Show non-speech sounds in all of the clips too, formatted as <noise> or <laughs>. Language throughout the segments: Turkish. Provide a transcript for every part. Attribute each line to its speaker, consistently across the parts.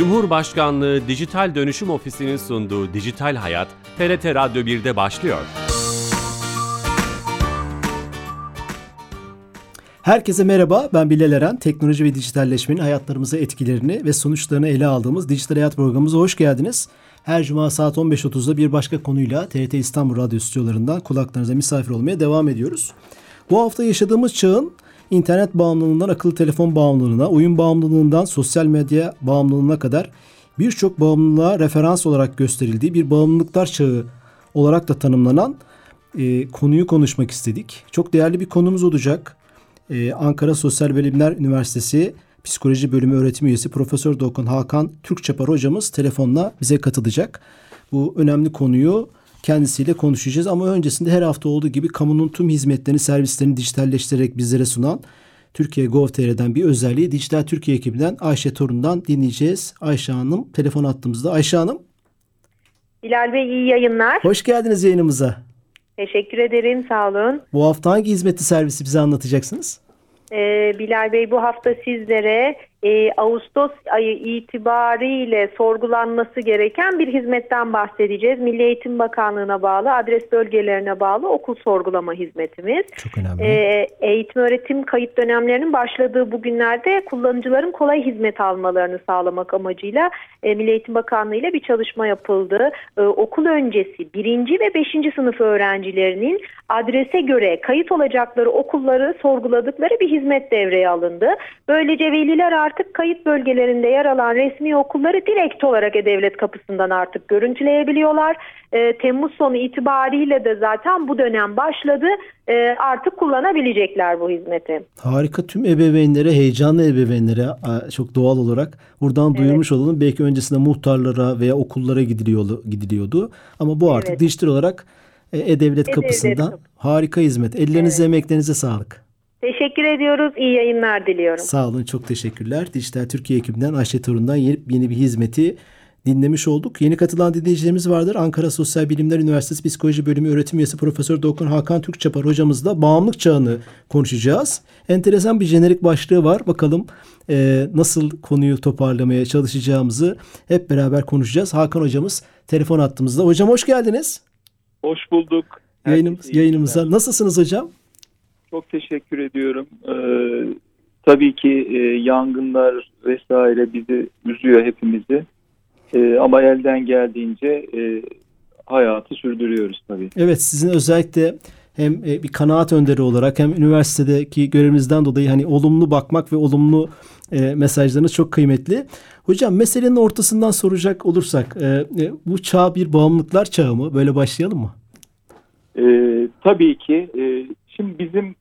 Speaker 1: Cumhurbaşkanlığı Dijital Dönüşüm Ofisi'nin sunduğu Dijital Hayat, TRT Radyo 1'de başlıyor.
Speaker 2: Herkese merhaba, ben Bilal Eren. Teknoloji ve dijitalleşmenin hayatlarımıza etkilerini ve sonuçlarını ele aldığımız Dijital Hayat programımıza hoş geldiniz. Her cuma saat 15.30'da bir başka konuyla TRT İstanbul Radyo stüdyolarından kulaklarınıza misafir olmaya devam ediyoruz. Bu hafta yaşadığımız çağın internet bağımlılığından akıllı telefon bağımlılığına, oyun bağımlılığından sosyal medya bağımlılığına kadar birçok bağımlılığa referans olarak gösterildiği bir bağımlılıklar çağı olarak da tanımlanan e, konuyu konuşmak istedik. Çok değerli bir konumuz olacak. Ee, Ankara Sosyal Bilimler Üniversitesi Psikoloji Bölümü öğretim üyesi Profesör Dokun Hakan Türkçapar hocamız telefonla bize katılacak. Bu önemli konuyu kendisiyle konuşacağız ama öncesinde her hafta olduğu gibi kamunun tüm hizmetlerini, servislerini dijitalleştirerek bizlere sunan Türkiye Gov.tr'den bir özelliği Dijital Türkiye ekibinden Ayşe Torun'dan dinleyeceğiz. Ayşe Hanım telefon attığımızda. Ayşe Hanım.
Speaker 3: Bilal Bey iyi yayınlar.
Speaker 2: Hoş geldiniz yayınımıza.
Speaker 3: Teşekkür ederim, sağ olun.
Speaker 2: Bu hafta hangi hizmetli servisi bize anlatacaksınız?
Speaker 3: Ee, Bilal Bey bu hafta sizlere e, Ağustos ayı itibariyle sorgulanması gereken bir hizmetten bahsedeceğiz. Milli Eğitim Bakanlığı'na bağlı, adres bölgelerine bağlı okul sorgulama hizmetimiz.
Speaker 2: Çok önemli.
Speaker 3: Ee, eğitim öğretim kayıt dönemlerinin başladığı bu günlerde kullanıcıların kolay hizmet almalarını sağlamak amacıyla e, Milli Eğitim Bakanlığı ile bir çalışma yapıldı. E, okul öncesi birinci ve beşinci sınıf öğrencilerinin adrese göre kayıt olacakları okulları sorguladıkları bir hizmet devreye alındı. Böylece veliler artık kayıt bölgelerinde yer alan resmi okulları direkt olarak E-Devlet kapısından artık görüntüleyebiliyorlar. E, Temmuz sonu itibariyle de zaten bu dönem başladı. E, artık kullanabilecekler bu hizmeti.
Speaker 2: Harika tüm ebeveynlere, heyecanlı ebeveynlere çok doğal olarak buradan evet. duyurmuş olalım. Belki öncesinde muhtarlara veya okullara gidiliyordu. Ama bu artık evet. dijital olarak E-Devlet e kapısından harika hizmet. Ellerinize, evet. emeklerinize sağlık.
Speaker 3: Teşekkür ediyoruz. İyi yayınlar diliyorum.
Speaker 2: Sağ olun. Çok teşekkürler. Dijital Türkiye ekibinden Ayşe Torun'dan yeni, yeni bir hizmeti dinlemiş olduk. Yeni katılan dinleyicilerimiz vardır. Ankara Sosyal Bilimler Üniversitesi Psikoloji Bölümü öğretim üyesi Profesör Doktor Hakan Türkçapar hocamızla bağımlılık çağını konuşacağız. Enteresan bir jenerik başlığı var. Bakalım e, nasıl konuyu toparlamaya çalışacağımızı hep beraber konuşacağız. Hakan hocamız telefon attığımızda. Hocam hoş geldiniz.
Speaker 4: Hoş bulduk.
Speaker 2: Yayınımız, yayınımıza. Nasılsınız hocam?
Speaker 4: Çok teşekkür ediyorum. Ee, tabii ki e, yangınlar vesaire bizi üzüyor hepimizi. E, ama elden geldiğince e, hayatı sürdürüyoruz tabii.
Speaker 2: Evet sizin özellikle hem e, bir kanaat önderi olarak hem üniversitedeki görevinizden dolayı hani olumlu bakmak ve olumlu e, mesajlarınız çok kıymetli. Hocam meselenin ortasından soracak olursak e, e, bu çağ bir bağımlılıklar çağı mı? Böyle başlayalım mı?
Speaker 4: E, tabii ki. E, şimdi bizim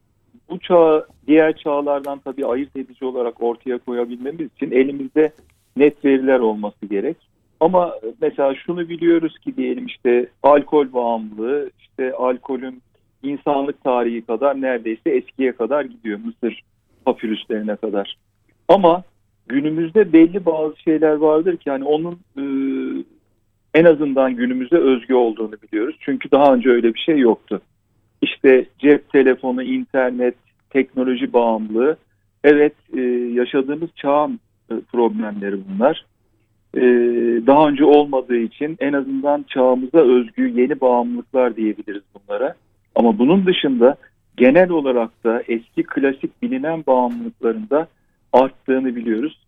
Speaker 4: bu çağı diğer çağlardan tabii ayırt edici olarak ortaya koyabilmemiz için elimizde net veriler olması gerek. Ama mesela şunu biliyoruz ki diyelim işte alkol bağımlılığı işte alkolün insanlık tarihi kadar neredeyse eskiye kadar gidiyor Mısır papirüslerine kadar. Ama günümüzde belli bazı şeyler vardır ki hani onun e, en azından günümüzde özgü olduğunu biliyoruz. Çünkü daha önce öyle bir şey yoktu. İşte cep telefonu, internet, teknoloji bağımlılığı. Evet e, yaşadığımız çağın e, problemleri bunlar. E, daha önce olmadığı için en azından çağımıza özgü yeni bağımlılıklar diyebiliriz bunlara. Ama bunun dışında genel olarak da eski klasik bilinen bağımlılıklarında arttığını biliyoruz.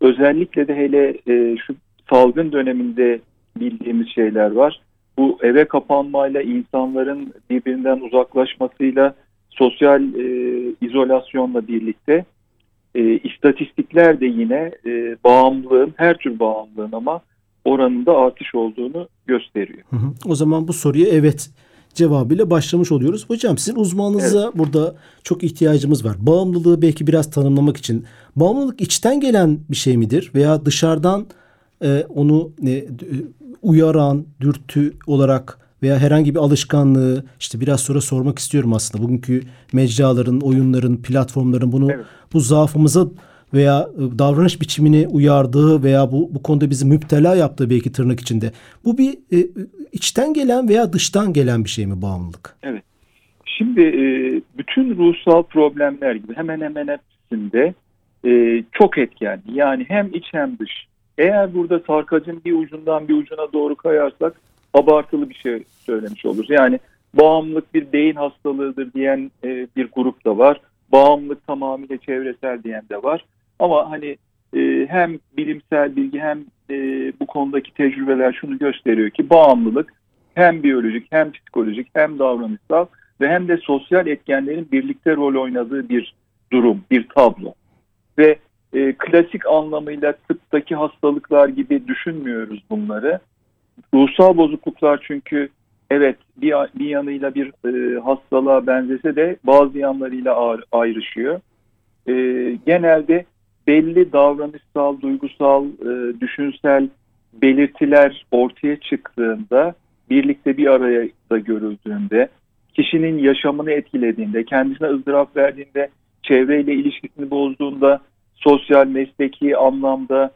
Speaker 4: Özellikle de hele şu salgın döneminde bildiğimiz şeyler var. Bu eve kapanmayla insanların birbirinden uzaklaşmasıyla sosyal e, izolasyonla birlikte e, istatistikler de yine e, bağımlılığın her tür bağımlılığın ama oranında artış olduğunu gösteriyor.
Speaker 2: Hı hı. O zaman bu soruya evet cevabıyla başlamış oluyoruz. Hocam sizin uzmanınıza evet. burada çok ihtiyacımız var. Bağımlılığı belki biraz tanımlamak için. Bağımlılık içten gelen bir şey midir veya dışarıdan e, onu e, uyaran, dürtü olarak veya herhangi bir alışkanlığı işte biraz sonra sormak istiyorum aslında. Bugünkü mecraların, oyunların, platformların bunu evet. bu zaafımıza veya e, davranış biçimini uyardığı veya bu bu konuda bizi müptela yaptığı belki tırnak içinde. Bu bir e, içten gelen veya dıştan gelen bir şey mi bağımlılık?
Speaker 4: Evet. Şimdi e, bütün ruhsal problemler gibi hemen hemen hepsinde e, çok etken. Yani hem iç hem dış. Eğer burada sarkacın bir ucundan bir ucuna doğru kayarsak abartılı bir şey söylemiş oluruz. Yani bağımlılık bir beyin hastalığıdır diyen e, bir grup da var. Bağımlılık tamamıyla çevresel diyen de var. Ama hani e, hem bilimsel bilgi hem e, bu konudaki tecrübeler şunu gösteriyor ki bağımlılık hem biyolojik hem psikolojik hem davranışsal ve hem de sosyal etkenlerin birlikte rol oynadığı bir durum, bir tablo. Ve e, klasik anlamıyla tıptaki hastalıklar gibi düşünmüyoruz bunları. Ruhsal bozukluklar çünkü evet bir, bir yanıyla bir e, hastalığa benzese de bazı yanlarıyla ayrışıyor. E, genelde belli davranışsal, duygusal, e, düşünsel belirtiler ortaya çıktığında, birlikte bir araya da görüldüğünde, kişinin yaşamını etkilediğinde, kendisine ızdırap verdiğinde, çevreyle ilişkisini bozduğunda, sosyal, mesleki anlamda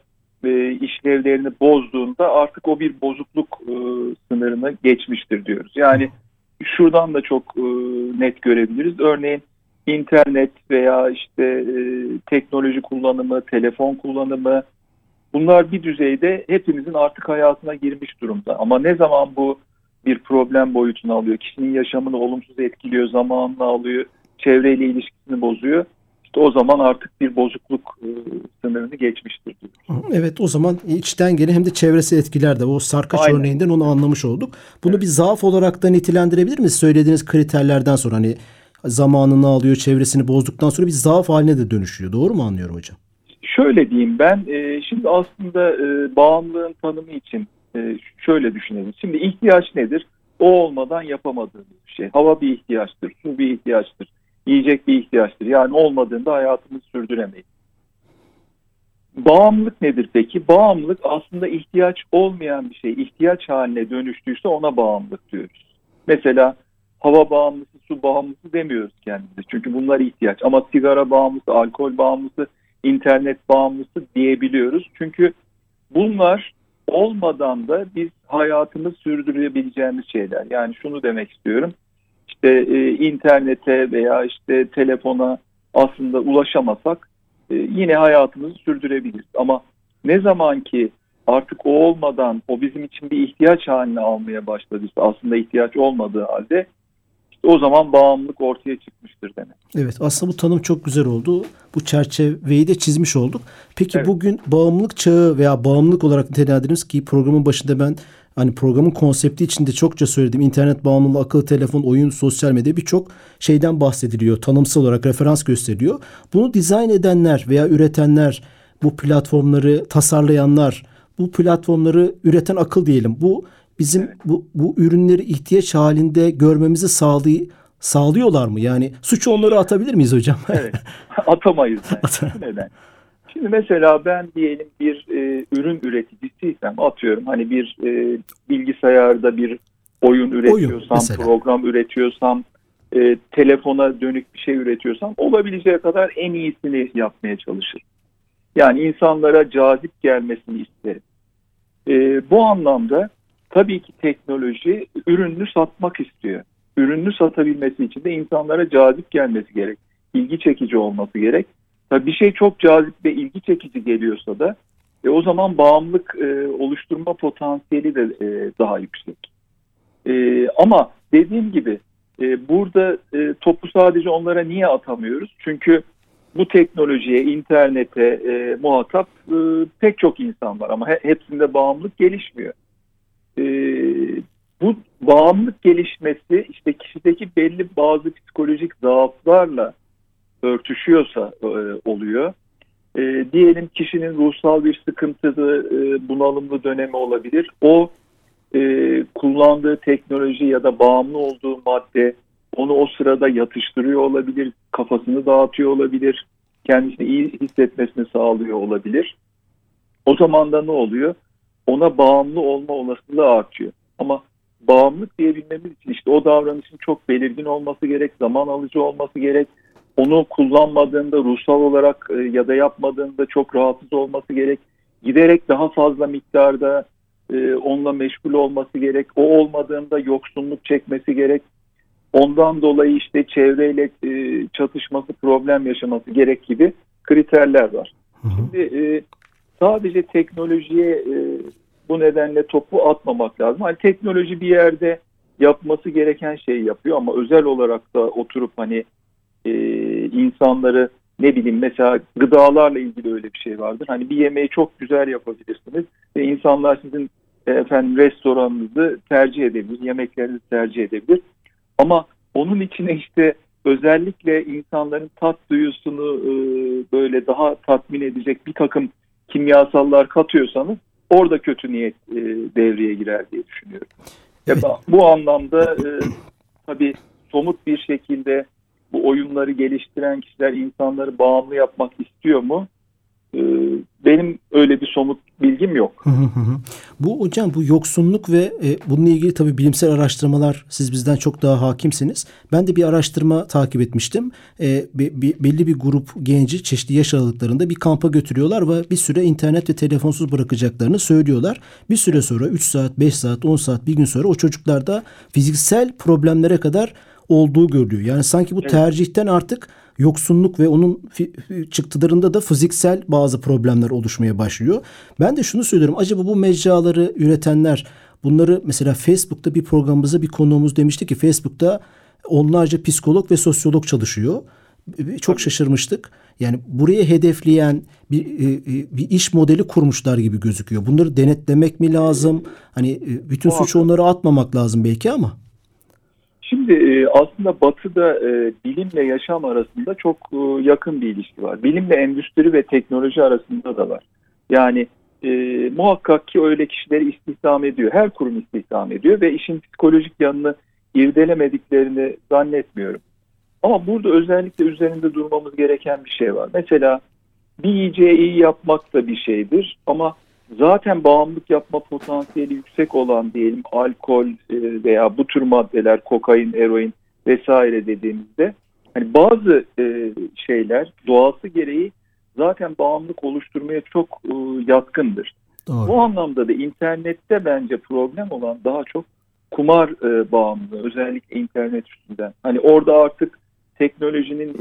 Speaker 4: e, işlevlerini bozduğunda artık o bir bozukluk e, sınırını geçmiştir diyoruz. Yani şuradan da çok e, net görebiliriz. Örneğin internet veya işte e, teknoloji kullanımı, telefon kullanımı bunlar bir düzeyde hepimizin artık hayatına girmiş durumda. Ama ne zaman bu bir problem boyutunu alıyor, kişinin yaşamını olumsuz etkiliyor, zamanını alıyor, çevreyle ilişkisini bozuyor. İşte o zaman artık bir bozukluk e, sınırını geçmiştir diyoruz.
Speaker 2: Evet o zaman içten gelen hem de çevresi etkiler de o sarkaç Aynen. örneğinden onu anlamış olduk. Bunu evet. bir zaaf olarak da nitelendirebilir miyiz? Söylediğiniz kriterlerden sonra hani zamanını alıyor, çevresini bozduktan sonra bir zaaf haline de dönüşüyor. Doğru mu anlıyorum hocam?
Speaker 4: Şöyle diyeyim ben, e, şimdi aslında e, bağımlılığın tanımı için şöyle düşünelim. Şimdi ihtiyaç nedir? O olmadan yapamadığımız bir şey. Hava bir ihtiyaçtır, su bir ihtiyaçtır, yiyecek bir ihtiyaçtır. Yani olmadığında hayatımızı sürdüremeyiz. Bağımlılık nedir peki? Bağımlılık aslında ihtiyaç olmayan bir şey. İhtiyaç haline dönüştüyse ona bağımlılık diyoruz. Mesela hava bağımlısı, su bağımlısı demiyoruz kendimize. Çünkü bunlar ihtiyaç. Ama sigara bağımlısı, alkol bağımlısı, internet bağımlısı diyebiliyoruz. Çünkü bunlar olmadan da biz hayatımı sürdürebileceğimiz şeyler. Yani şunu demek istiyorum. İşte e, internete veya işte telefona aslında ulaşamasak e, yine hayatımızı sürdürebiliriz. Ama ne zaman ki artık o olmadan o bizim için bir ihtiyaç haline almaya başladıysa aslında ihtiyaç olmadığı halde o zaman bağımlılık ortaya çıkmıştır demek.
Speaker 2: Evet aslında bu tanım çok güzel oldu. Bu çerçeveyi de çizmiş olduk. Peki evet. bugün bağımlılık çağı veya bağımlılık olarak nitelendiririz ki programın başında ben hani programın konsepti içinde çokça söyledim. İnternet bağımlılığı, akıllı telefon, oyun, sosyal medya birçok şeyden bahsediliyor. Tanımsal olarak referans gösteriyor. Bunu dizayn edenler veya üretenler, bu platformları tasarlayanlar, bu platformları üreten akıl diyelim. Bu bizim evet. bu, bu ürünleri ihtiyaç halinde görmemizi sağlay sağlıyorlar mı? Yani suçu onları atabilir miyiz hocam?
Speaker 4: Evet. Atamayız. <laughs> Neden? Şimdi mesela ben diyelim bir e, ürün üreticisiysem atıyorum hani bir e, bilgisayarda bir oyun üretiyorsam, oyun, program üretiyorsam, e, telefona dönük bir şey üretiyorsam olabileceği kadar en iyisini yapmaya çalışırım. Yani insanlara cazip gelmesini isterim. E, bu anlamda tabii ki teknoloji ürününü satmak istiyor. Ürününü satabilmesi için de insanlara cazip gelmesi gerek. ilgi çekici olması gerek. Tabii bir şey çok cazip ve ilgi çekici geliyorsa da e, o zaman bağımlılık e, oluşturma potansiyeli de e, daha yüksek. E, ama dediğim gibi e, burada e, topu sadece onlara niye atamıyoruz? Çünkü bu teknolojiye, internete e, muhatap e, pek çok insan var ama he, hepsinde bağımlılık gelişmiyor e, bu bağımlılık gelişmesi işte kişideki belli bazı psikolojik zaaflarla örtüşüyorsa e, oluyor. E, diyelim kişinin ruhsal bir sıkıntılı, e, bunalımlı dönemi olabilir. O e, kullandığı teknoloji ya da bağımlı olduğu madde onu o sırada yatıştırıyor olabilir, kafasını dağıtıyor olabilir, kendisini iyi hissetmesini sağlıyor olabilir. O zaman da ne oluyor? ona bağımlı olma olasılığı artıyor. Ama bağımlılık diyebilmemiz için işte o davranışın çok belirgin olması gerek, zaman alıcı olması gerek. Onu kullanmadığında ruhsal olarak e, ya da yapmadığında çok rahatsız olması gerek. Giderek daha fazla miktarda e, onunla meşgul olması gerek. O olmadığında yoksunluk çekmesi gerek. Ondan dolayı işte çevreyle e, çatışması, problem yaşaması gerek gibi kriterler var. Hı hı. Şimdi sadece teknolojiye e, bu nedenle topu atmamak lazım. Hani teknoloji bir yerde yapması gereken şeyi yapıyor ama özel olarak da oturup hani e, insanları ne bileyim mesela gıdalarla ilgili öyle bir şey vardır. Hani bir yemeği çok güzel yapabilirsiniz ve insanlar sizin e, efendim restoranınızı tercih edebilir, yemeklerinizi tercih edebilir. Ama onun içine işte özellikle insanların tat duyusunu e, böyle daha tatmin edecek bir takım kimyasallar katıyorsanız orada kötü niyet e, devreye girer diye düşünüyorum. Evet. Bu anlamda e, tabii somut bir şekilde bu oyunları geliştiren kişiler insanları bağımlı yapmak istiyor mu? Ee, benim öyle bir somut bilgim yok.
Speaker 2: bu hocam bu yoksunluk ve e, bununla ilgili tabii bilimsel araştırmalar siz bizden çok daha hakimsiniz. Ben de bir araştırma takip etmiştim. E, be, be, belli bir grup genci çeşitli yaş aralıklarında bir kampa götürüyorlar ve bir süre internet ve telefonsuz bırakacaklarını söylüyorlar. Bir süre sonra 3 saat, 5 saat, 10 saat, bir gün sonra o çocuklarda fiziksel problemlere kadar olduğu görülüyor. Yani sanki bu tercihten artık yoksunluk ve onun çıktılarında da fiziksel bazı problemler oluşmaya başlıyor. Ben de şunu söylüyorum. Acaba bu mecraları üretenler bunları mesela Facebook'ta bir programımızda bir konuğumuz demişti ki Facebook'ta onlarca psikolog ve sosyolog çalışıyor. Çok Tabii. şaşırmıştık. Yani buraya hedefleyen bir, e, e, bir iş modeli kurmuşlar gibi gözüküyor. Bunları denetlemek mi lazım? Hani e, bütün suçu onlara atmamak lazım belki ama.
Speaker 4: Şimdi e, aslında Batı'da e, bilimle yaşam arasında çok e, yakın bir ilişki var. Bilimle endüstri ve teknoloji arasında da var. Yani e, muhakkak ki öyle kişileri istihdam ediyor. Her kurum istihdam ediyor ve işin psikolojik yanını irdelemediklerini zannetmiyorum. Ama burada özellikle üzerinde durmamız gereken bir şey var. Mesela bir yiyeceği iyi yapmak da bir şeydir ama zaten bağımlılık yapma potansiyeli yüksek olan diyelim alkol e, veya bu tür maddeler kokain, eroin vesaire dediğimizde hani bazı e, şeyler doğası gereği zaten bağımlılık oluşturmaya çok e, yatkındır. Doğru. Bu anlamda da internette bence problem olan daha çok kumar bağımlılığı özellikle internet üstünden. Hani orada artık teknolojinin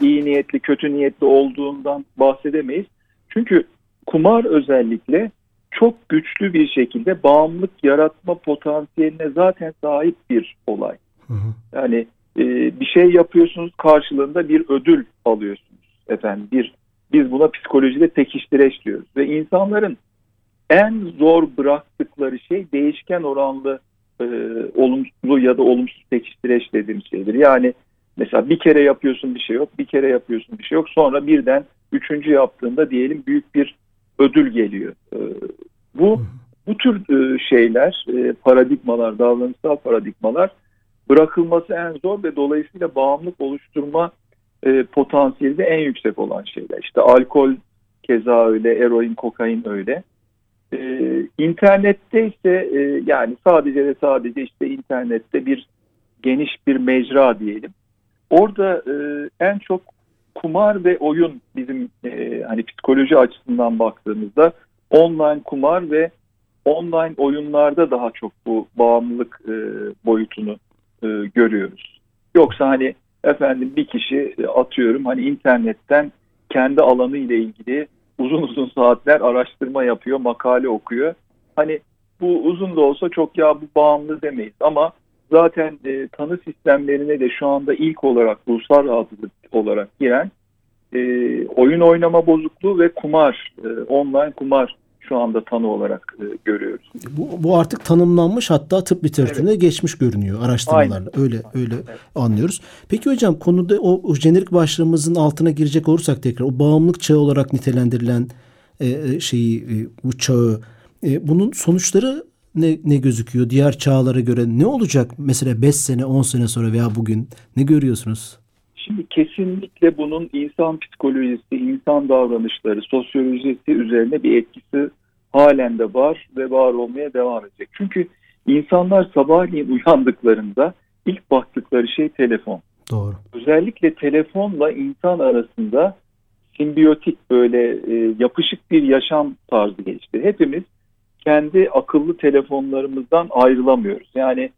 Speaker 4: iyi niyetli kötü niyetli olduğundan bahsedemeyiz. Çünkü kumar özellikle çok güçlü bir şekilde bağımlılık yaratma potansiyeline zaten sahip bir olay. Hı hı. Yani e, bir şey yapıyorsunuz karşılığında bir ödül alıyorsunuz efendim. Bir biz buna psikolojide pekiştireç diyoruz ve insanların en zor bıraktıkları şey değişken oranlı e, olumlu ya da olumsuz pekiştireç dediğim şeydir. Yani mesela bir kere yapıyorsun bir şey yok, bir kere yapıyorsun bir şey yok. Sonra birden üçüncü yaptığında diyelim büyük bir ödül geliyor. E, bu bu tür e, şeyler, e, paradigmalar, davranışsal paradigmalar bırakılması en zor ve dolayısıyla bağımlılık oluşturma potansiyeli de en yüksek olan şeyler. İşte alkol keza öyle, eroin, kokain öyle. İnternette ise yani sadece ve sadece işte internette bir geniş bir mecra diyelim. Orada en çok kumar ve oyun bizim e, hani psikoloji açısından baktığımızda online kumar ve online oyunlarda daha çok bu bağımlılık e, boyutunu e, görüyoruz. Yoksa hani efendim bir kişi e, atıyorum hani internetten kendi alanı ile ilgili uzun uzun saatler araştırma yapıyor, makale okuyor. Hani bu uzun da olsa çok ya bu bağımlı demeyiz ama zaten e, tanı sistemlerine de şu anda ilk olarak ruhsal rahatsızlık olarak giren e, oyun oynama bozukluğu ve kumar, e, online kumar şu anda tanı olarak e, görüyoruz.
Speaker 2: Bu, bu artık tanımlanmış hatta tıp literatürüne evet. geçmiş görünüyor araştırmalarla. Aynen. Öyle öyle evet. anlıyoruz. Peki hocam konuda o, o jenerik başlığımızın altına girecek olursak tekrar o bağımlılık çağı olarak nitelendirilen e, e şeyi e, bu çağı e, bunun sonuçları ne, ne gözüküyor diğer çağlara göre ne olacak mesela 5 sene 10 sene sonra veya bugün ne görüyorsunuz?
Speaker 4: Şimdi kesinlikle bunun insan psikolojisi, insan davranışları, sosyolojisi üzerine bir etkisi halen de var ve var olmaya devam edecek. Çünkü insanlar sabahleyin uyandıklarında ilk baktıkları şey telefon.
Speaker 2: Doğru.
Speaker 4: Özellikle telefonla insan arasında simbiyotik böyle e, yapışık bir yaşam tarzı gelişti. Hepimiz kendi akıllı telefonlarımızdan ayrılamıyoruz. Yani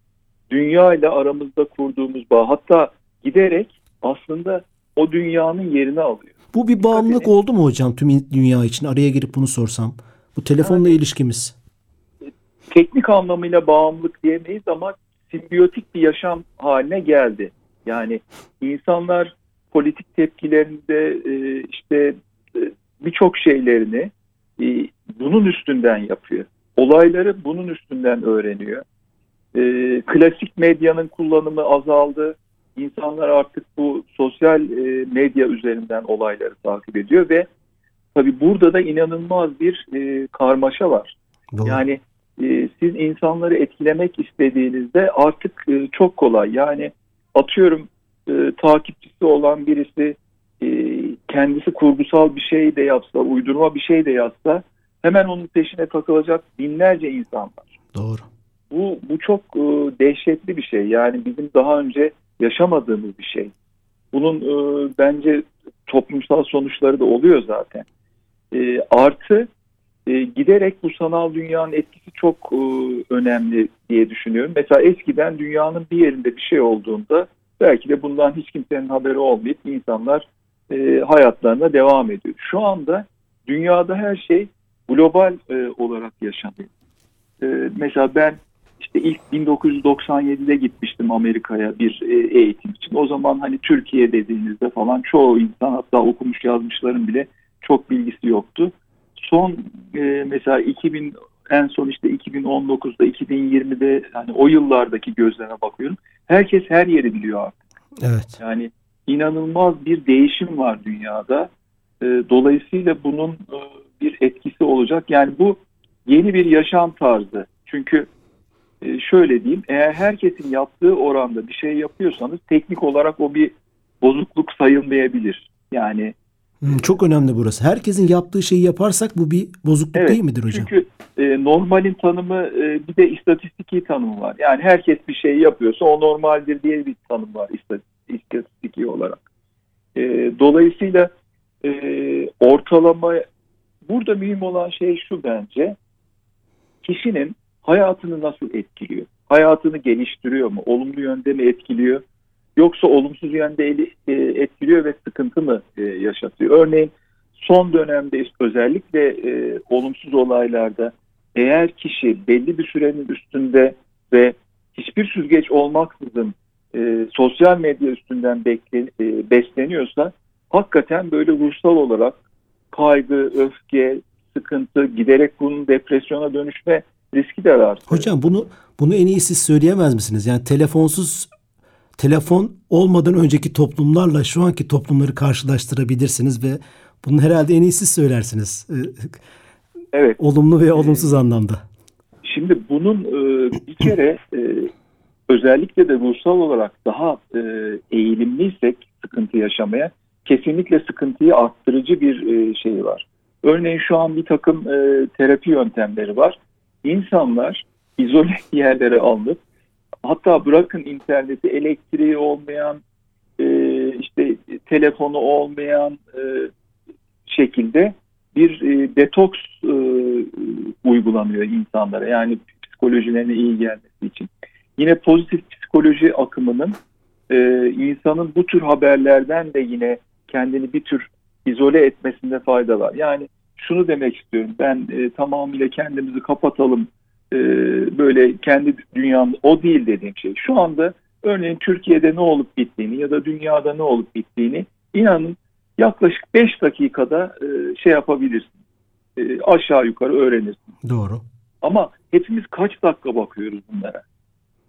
Speaker 4: dünya ile aramızda kurduğumuz bağ hatta giderek aslında o dünyanın yerini alıyor.
Speaker 2: Bu bir bağımlılık oldu mu hocam tüm dünya için? Araya girip bunu sorsam. Bu telefonla yani, ilişkimiz.
Speaker 4: Teknik anlamıyla bağımlılık diyemeyiz ama simbiyotik bir yaşam haline geldi. Yani insanlar politik tepkilerinde e, işte e, birçok şeylerini e, bunun üstünden yapıyor. Olayları bunun üstünden öğreniyor. Klasik medyanın kullanımı azaldı. İnsanlar artık bu sosyal medya üzerinden olayları takip ediyor ve tabi burada da inanılmaz bir karmaşa var. Doğru. Yani siz insanları etkilemek istediğinizde artık çok kolay. Yani atıyorum e, takipçisi olan birisi e, kendisi kurgusal bir şey de yapsa, uydurma bir şey de yazsa hemen onun peşine takılacak binlerce insan var.
Speaker 2: Doğru.
Speaker 4: Bu, bu çok e, dehşetli bir şey. Yani bizim daha önce yaşamadığımız bir şey. Bunun e, bence toplumsal sonuçları da oluyor zaten. E, artı e, giderek bu sanal dünyanın etkisi çok e, önemli diye düşünüyorum. Mesela eskiden dünyanın bir yerinde bir şey olduğunda Belki de bundan hiç kimsenin haberi olmayıp insanlar e, hayatlarına devam ediyor. Şu anda dünyada her şey global e, olarak yaşanıyor. E, mesela ben işte ilk 1997'de gitmiştim Amerika'ya bir e, eğitim için. O zaman hani Türkiye dediğinizde falan çoğu insan hatta okumuş yazmışların bile çok bilgisi yoktu. Son e, mesela 2000 en son işte 2019'da 2020'de hani o yıllardaki gözleme bakıyorum. Herkes her yeri biliyor artık.
Speaker 2: Evet.
Speaker 4: Yani inanılmaz bir değişim var dünyada. E, dolayısıyla bunun e, bir etkisi olacak. Yani bu yeni bir yaşam tarzı. Çünkü e, şöyle diyeyim, eğer herkesin yaptığı oranda bir şey yapıyorsanız teknik olarak o bir bozukluk sayılmayabilir. Yani
Speaker 2: Hmm, çok önemli burası. Herkesin yaptığı şeyi yaparsak bu bir bozukluk evet, değil midir hocam?
Speaker 4: Çünkü e, normalin tanımı e, bir de istatistiki tanımı var. Yani herkes bir şey yapıyorsa o normaldir diye bir tanım var istatistiki olarak. E, dolayısıyla e, ortalama burada mühim olan şey şu bence kişinin hayatını nasıl etkiliyor? Hayatını geliştiriyor mu? Olumlu yönde mi etkiliyor? Yoksa olumsuz yönde e, etkiliyor ve sıkıntı mı e, yaşatıyor? Örneğin son dönemde özellikle e, olumsuz olaylarda eğer kişi belli bir sürenin üstünde ve hiçbir süzgeç olmaksızın e, sosyal medya üstünden bekle, e, besleniyorsa hakikaten böyle ruhsal olarak kaygı, öfke, sıkıntı giderek bunun depresyona dönüşme riski de var.
Speaker 2: Hocam bunu bunu en iyi siz söyleyemez misiniz? Yani telefonsuz telefon olmadan önceki toplumlarla şu anki toplumları karşılaştırabilirsiniz ve bunu herhalde en iyi siz söylersiniz.
Speaker 4: Evet.
Speaker 2: Olumlu ve olumsuz anlamda.
Speaker 4: Şimdi bunun e, bir kere e, özellikle de ruhsal olarak daha e, eğilimliysek sıkıntı yaşamaya kesinlikle sıkıntıyı arttırıcı bir şey var. Örneğin şu an bir takım terapi yöntemleri var. İnsanlar izole <laughs> yerlere alınıp hatta bırakın interneti elektriği olmayan işte telefonu olmayan şekilde bir e, detoks e, uygulanıyor insanlara. Yani psikolojilerine iyi gelmesi için. Yine pozitif psikoloji akımının e, insanın bu tür haberlerden de yine kendini bir tür izole etmesinde fayda var. Yani şunu demek istiyorum. Ben e, tamamıyla kendimizi kapatalım. E, böyle kendi dünyamda o değil dediğim şey. Şu anda örneğin Türkiye'de ne olup bittiğini ya da dünyada ne olup bittiğini inanın yaklaşık 5 dakikada e, şey yapabilirsin. E, aşağı yukarı öğrenirsin.
Speaker 2: Doğru.
Speaker 4: Ama hepimiz kaç dakika bakıyoruz bunlara?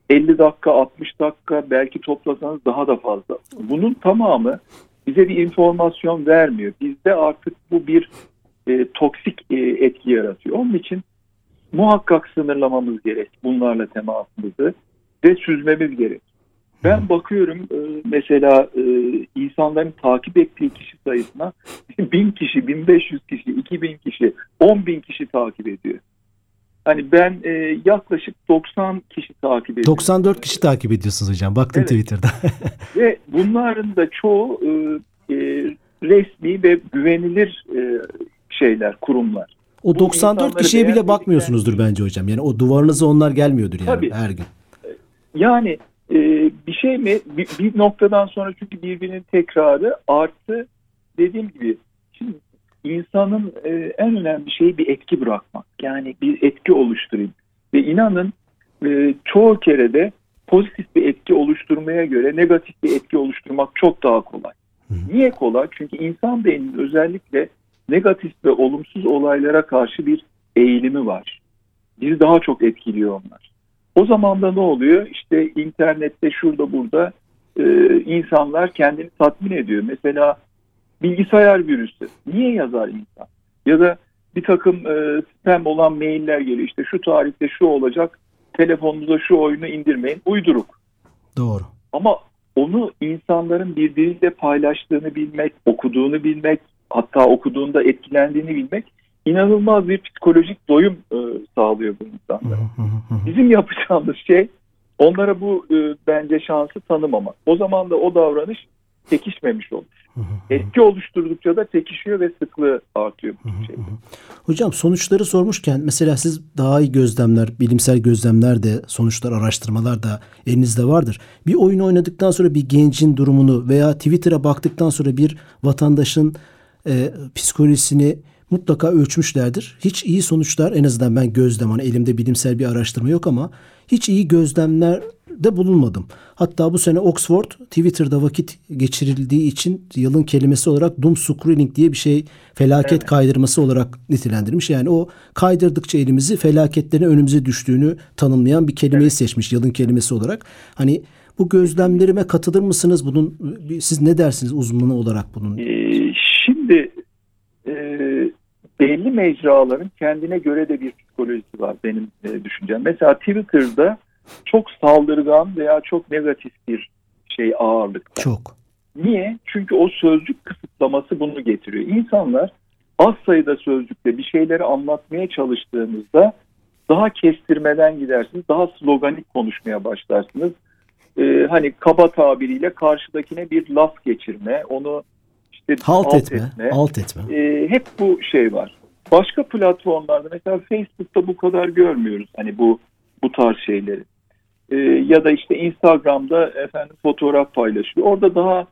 Speaker 4: 50 dakika, 60 dakika belki toplasanız daha da fazla. Bunun tamamı bize bir informasyon vermiyor. Bizde artık bu bir e, toksik e, etki yaratıyor. Onun için muhakkak sınırlamamız gerek bunlarla temasımızı ve süzmemiz gerek. Ben bakıyorum e, mesela e, insanların takip ettiği kişi sayısına <laughs> bin kişi, 1500 kişi, 2000 kişi, 10 bin kişi takip ediyor. Hani ben e, yaklaşık 90 kişi takip ediyorum.
Speaker 2: 94 kişi takip ediyorsunuz hocam. Baktım evet. Twitter'da. <laughs>
Speaker 4: ve bunların da çoğu resmi ve güvenilir şeyler, kurumlar.
Speaker 2: O 94 kişiye bile bakmıyorsunuzdur bence hocam. Yani o duvarınıza onlar gelmiyordur yani Tabii. her gün.
Speaker 4: Yani e, bir şey mi? Bir, bir noktadan sonra çünkü birbirinin tekrarı artı dediğim gibi insanın e, en önemli şeyi bir etki bırakmak. Yani bir etki oluşturayım. Ve inanın e, çoğu kere de pozitif bir etki oluşturmaya göre negatif bir etki oluşturmak çok daha kolay. Niye kolay? Çünkü insan beyninin özellikle negatif ve olumsuz olaylara karşı bir eğilimi var. Bizi daha çok etkiliyor onlar. O zaman da ne oluyor? İşte internette şurada burada e, insanlar kendini tatmin ediyor. Mesela bilgisayar virüsü. Niye yazar insan? Ya da bir takım e, spam olan mailler geliyor. İşte şu tarihte şu olacak. Telefonunuza şu oyunu indirmeyin. Uyduruk.
Speaker 2: Doğru.
Speaker 4: Ama onu insanların birbiriyle paylaştığını bilmek, okuduğunu bilmek, hatta okuduğunda etkilendiğini bilmek inanılmaz bir psikolojik doyum e, sağlıyor bu insanlara. Bizim yapacağımız şey onlara bu e, bence şansı tanımamak. O zaman da o davranış çekişmemiş olur. Etki oluşturdukça da çekişiyor ve sıklığı artıyor bu şey.
Speaker 2: Hocam sonuçları sormuşken mesela siz daha iyi gözlemler, bilimsel gözlemler de sonuçlar, araştırmalar da elinizde vardır. Bir oyun oynadıktan sonra bir gencin durumunu veya Twitter'a baktıktan sonra bir vatandaşın e, psikolojisini mutlaka ölçmüşlerdir. Hiç iyi sonuçlar en azından ben gözlem hani elimde bilimsel bir araştırma yok ama hiç iyi gözlemler de bulunmadım. Hatta bu sene Oxford Twitter'da vakit geçirildiği için yılın kelimesi olarak doom scrolling diye bir şey felaket evet. kaydırması olarak nitelendirmiş. Yani o kaydırdıkça elimizi felaketlerin önümüze düştüğünü tanımlayan bir kelimeyi evet. seçmiş yılın kelimesi olarak. Hani bu gözlemlerime katılır mısınız? Bunun siz ne dersiniz uzmanı olarak bunun?
Speaker 4: Ee, şimdi e, belli mecraların kendine göre de bir psikolojisi var benim e, düşüncem. Mesela Twitter'da çok saldırgan veya çok negatif bir şey ağırlıkta.
Speaker 2: Çok.
Speaker 4: Niye? Çünkü o sözcük kısıtlaması bunu getiriyor. İnsanlar az sayıda sözcükle bir şeyleri anlatmaya çalıştığınızda daha kestirmeden gidersiniz, daha sloganik konuşmaya başlarsınız. Ee, hani kaba tabiriyle karşıdakine bir laf geçirme, onu işte
Speaker 2: halt, halt etme, etme. Halt etme.
Speaker 4: Ee, hep bu şey var. Başka platformlarda mesela Facebook'ta bu kadar görmüyoruz hani bu bu tarz şeyleri e, ya da işte Instagram'da efendim fotoğraf paylaşıyor. Orada daha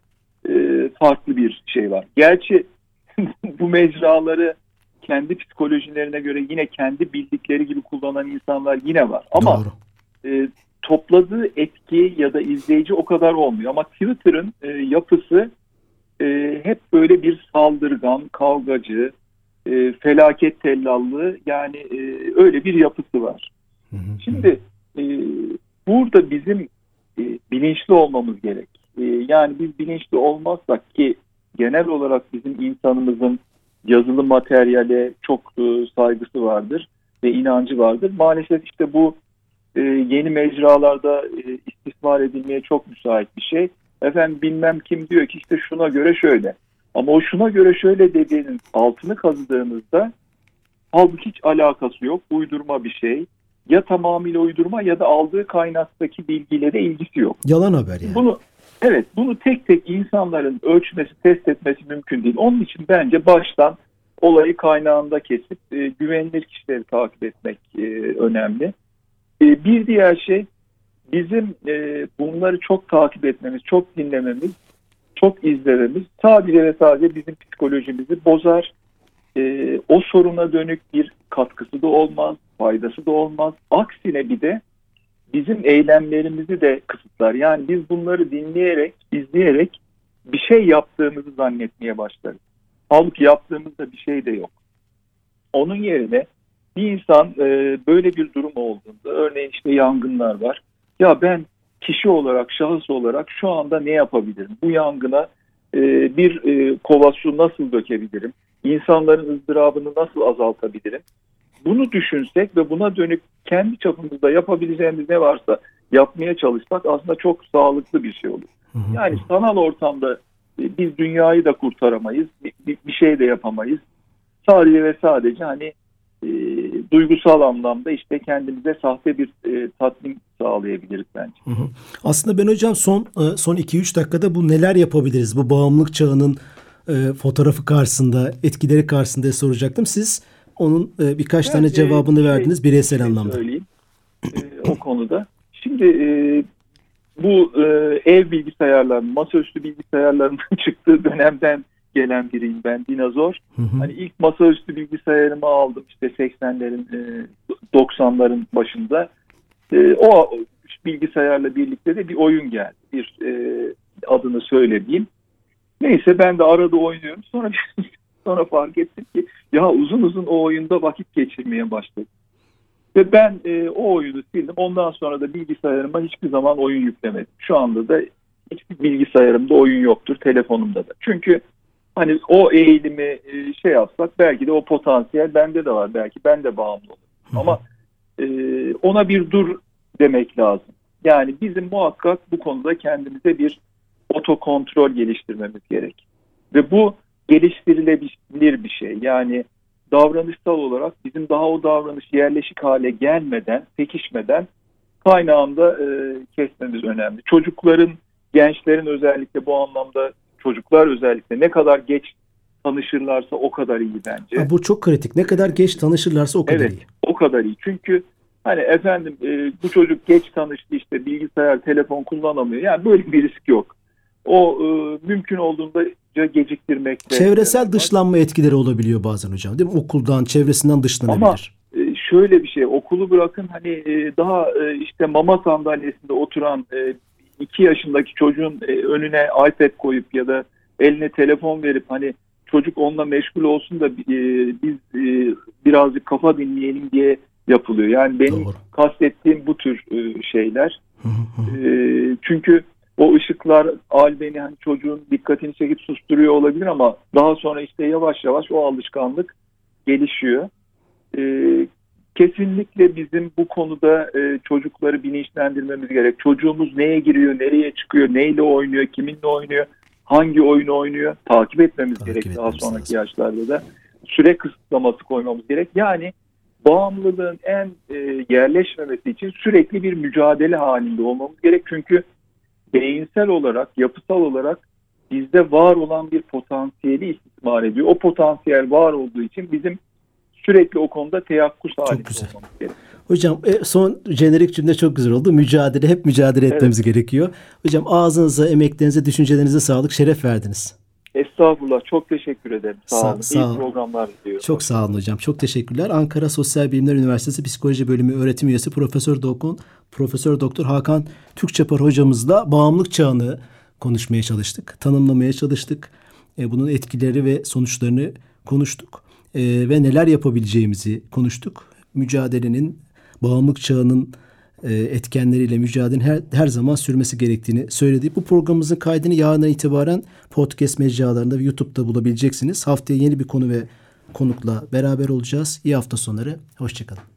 Speaker 4: e, farklı bir şey var. Gerçi <laughs> bu mecraları kendi psikolojilerine göre yine kendi bildikleri gibi kullanan insanlar yine var. Ama e, topladığı etki ya da izleyici o kadar olmuyor. Ama Twitter'ın e, yapısı e, hep böyle bir saldırgan, kavgacı, e, felaket tellallığı yani e, öyle bir yapısı var. Şimdi e, burada bizim e, bilinçli olmamız gerek. E, yani biz bilinçli olmazsak ki genel olarak bizim insanımızın yazılı materyale çok e, saygısı vardır ve inancı vardır. Maalesef işte bu e, yeni mecralarda e, istismar edilmeye çok müsait bir şey. Efendim bilmem kim diyor ki işte şuna göre şöyle. Ama o şuna göre şöyle dediğinin altını kazıdığınızda halbuki hiç alakası yok. Uydurma bir şey ya tamamıyla uydurma ya da aldığı kaynaktaki bilgiyle de ilgisi yok.
Speaker 2: Yalan haber yani.
Speaker 4: Bunu evet bunu tek tek insanların ölçmesi, test etmesi mümkün değil. Onun için bence baştan olayı kaynağında kesip e, güvenilir kişileri takip etmek e, önemli. E, bir diğer şey bizim e, bunları çok takip etmemiz, çok dinlememiz, çok izlememiz sadece ve sadece bizim psikolojimizi bozar. E, o soruna dönük bir katkısı da olmaz faydası da olmaz. Aksine bir de bizim eylemlerimizi de kısıtlar. Yani biz bunları dinleyerek, izleyerek bir şey yaptığımızı zannetmeye başlarız. Halbuki yaptığımızda bir şey de yok. Onun yerine bir insan e, böyle bir durum olduğunda, örneğin işte yangınlar var. Ya ben kişi olarak, şahıs olarak şu anda ne yapabilirim? Bu yangına e, bir e, kova su nasıl dökebilirim? İnsanların ızdırabını nasıl azaltabilirim? bunu düşünsek ve buna dönük kendi çapımızda yapabileceğimiz ne varsa yapmaya çalışsak aslında çok sağlıklı bir şey olur. Yani sanal ortamda e, biz dünyayı da kurtaramayız, bir, bir şey de yapamayız. Sadece ve sadece hani e, duygusal anlamda işte kendimize sahte bir e, tatmin sağlayabiliriz bence. Hı hı.
Speaker 2: Aslında ben hocam son e, son 2-3 dakikada bu neler yapabiliriz? Bu bağımlılık çağının e, fotoğrafı karşısında, etkileri karşısında soracaktım. Siz onun e, birkaç ben, tane cevabını e, verdiniz bireysel şey anlamda.
Speaker 4: Söyleyeyim e, o konuda. Şimdi e, bu e, ev bilgisayarlarının, masaüstü bilgisayarların <laughs> çıktığı dönemden gelen biriyim ben dinozor.
Speaker 2: Hı hı.
Speaker 4: Hani ilk masaüstü bilgisayarımı aldım işte 80'lerin e, 90'ların başında. E, o bilgisayarla birlikte de bir oyun geldi. Bir e, adını söylemeyeyim. Neyse ben de arada oynuyorum. Sonra <laughs> sonra fark ettim ki ya uzun uzun o oyunda vakit geçirmeye başladım. Ve ben e, o oyunu sildim. Ondan sonra da bilgisayarıma hiçbir zaman oyun yüklemedim. Şu anda da hiçbir bilgisayarımda oyun yoktur, telefonumda da. Çünkü hani o eğilimi e, şey yapsak belki de o potansiyel bende de var. Belki ben de bağımlı olurum. Ama e, ona bir dur demek lazım. Yani bizim muhakkak bu konuda kendimize bir otokontrol geliştirmemiz gerek. Ve bu geliştirilebilir bir şey. Yani davranışsal olarak bizim daha o davranış yerleşik hale gelmeden, pekişmeden kaynağında e, kesmemiz önemli. Çocukların, gençlerin özellikle bu anlamda çocuklar özellikle ne kadar geç tanışırlarsa o kadar iyi bence.
Speaker 2: Ha, bu çok kritik. Ne kadar geç tanışırlarsa o kadar
Speaker 4: Evet.
Speaker 2: iyi.
Speaker 4: O kadar iyi. Çünkü hani efendim e, bu çocuk geç tanıştı işte bilgisayar, telefon kullanamıyor. Yani böyle bir risk yok. O e, mümkün olduğunda geciktirmekte.
Speaker 2: Çevresel dışlanma etkileri olabiliyor bazen hocam değil mi? Okuldan, çevresinden dışlanabilir.
Speaker 4: E, şöyle bir şey okulu bırakın hani e, daha e, işte mama sandalyesinde oturan e, iki yaşındaki çocuğun e, önüne iPad koyup ya da eline telefon verip hani çocuk onunla meşgul olsun da e, biz e, birazcık kafa dinleyelim diye yapılıyor. Yani benim
Speaker 2: Doğru.
Speaker 4: kastettiğim bu tür şeyler. Çünkü o ışıklar albeni hani çocuğun dikkatini çekip susturuyor olabilir ama daha sonra işte yavaş yavaş o alışkanlık gelişiyor. Kesinlikle bizim bu konuda e, çocukları bilinçlendirmemiz gerek. Çocuğumuz neye giriyor, nereye çıkıyor, neyle oynuyor, kiminle oynuyor, hangi oyunu oynuyor takip etmemiz
Speaker 2: Takip
Speaker 4: gerek daha sonraki
Speaker 2: lazım.
Speaker 4: yaşlarda da. Süre kısıtlaması koymamız gerek. Yani bağımlılığın en e, yerleşmemesi için sürekli bir mücadele halinde olmamız gerek. Çünkü beyinsel olarak, yapısal olarak bizde var olan bir potansiyeli istismar ediyor. O potansiyel var olduğu için bizim sürekli o konuda teyakkuz halinde
Speaker 2: güzel.
Speaker 4: olmamız.
Speaker 2: Hocam e, son jenerik cümle çok güzel oldu. Mücadele, hep mücadele etmemiz gerekiyor. Hocam ağzınıza, emeklerinize, düşüncelerinize sağlık, şeref verdiniz.
Speaker 4: Estağfurullah. Çok teşekkür ederim. Sağ,
Speaker 2: Sağ-
Speaker 4: olun.
Speaker 2: sağ
Speaker 4: İyi
Speaker 2: olun.
Speaker 4: programlar diliyorum.
Speaker 2: Çok sağ olun hocam. Çok teşekkürler. Ankara Sosyal Bilimler Üniversitesi Psikoloji Bölümü öğretim üyesi Profesör Doktor Profesör Doktor Hakan Türkçapar hocamızla bağımlılık çağını konuşmaya çalıştık. Tanımlamaya çalıştık. E, bunun etkileri ve sonuçlarını konuştuk. E, ve neler yapabileceğimizi konuştuk. Mücadelenin bağımlılık çağının e, etkenleriyle mücadelenin her, her zaman sürmesi gerektiğini söyledi. Bu programımızın kaydını yarından itibaren podcast mecralarında ve YouTube'da bulabileceksiniz. Haftaya yeni bir konu ve konukla beraber olacağız. İyi hafta sonları. Hoşçakalın.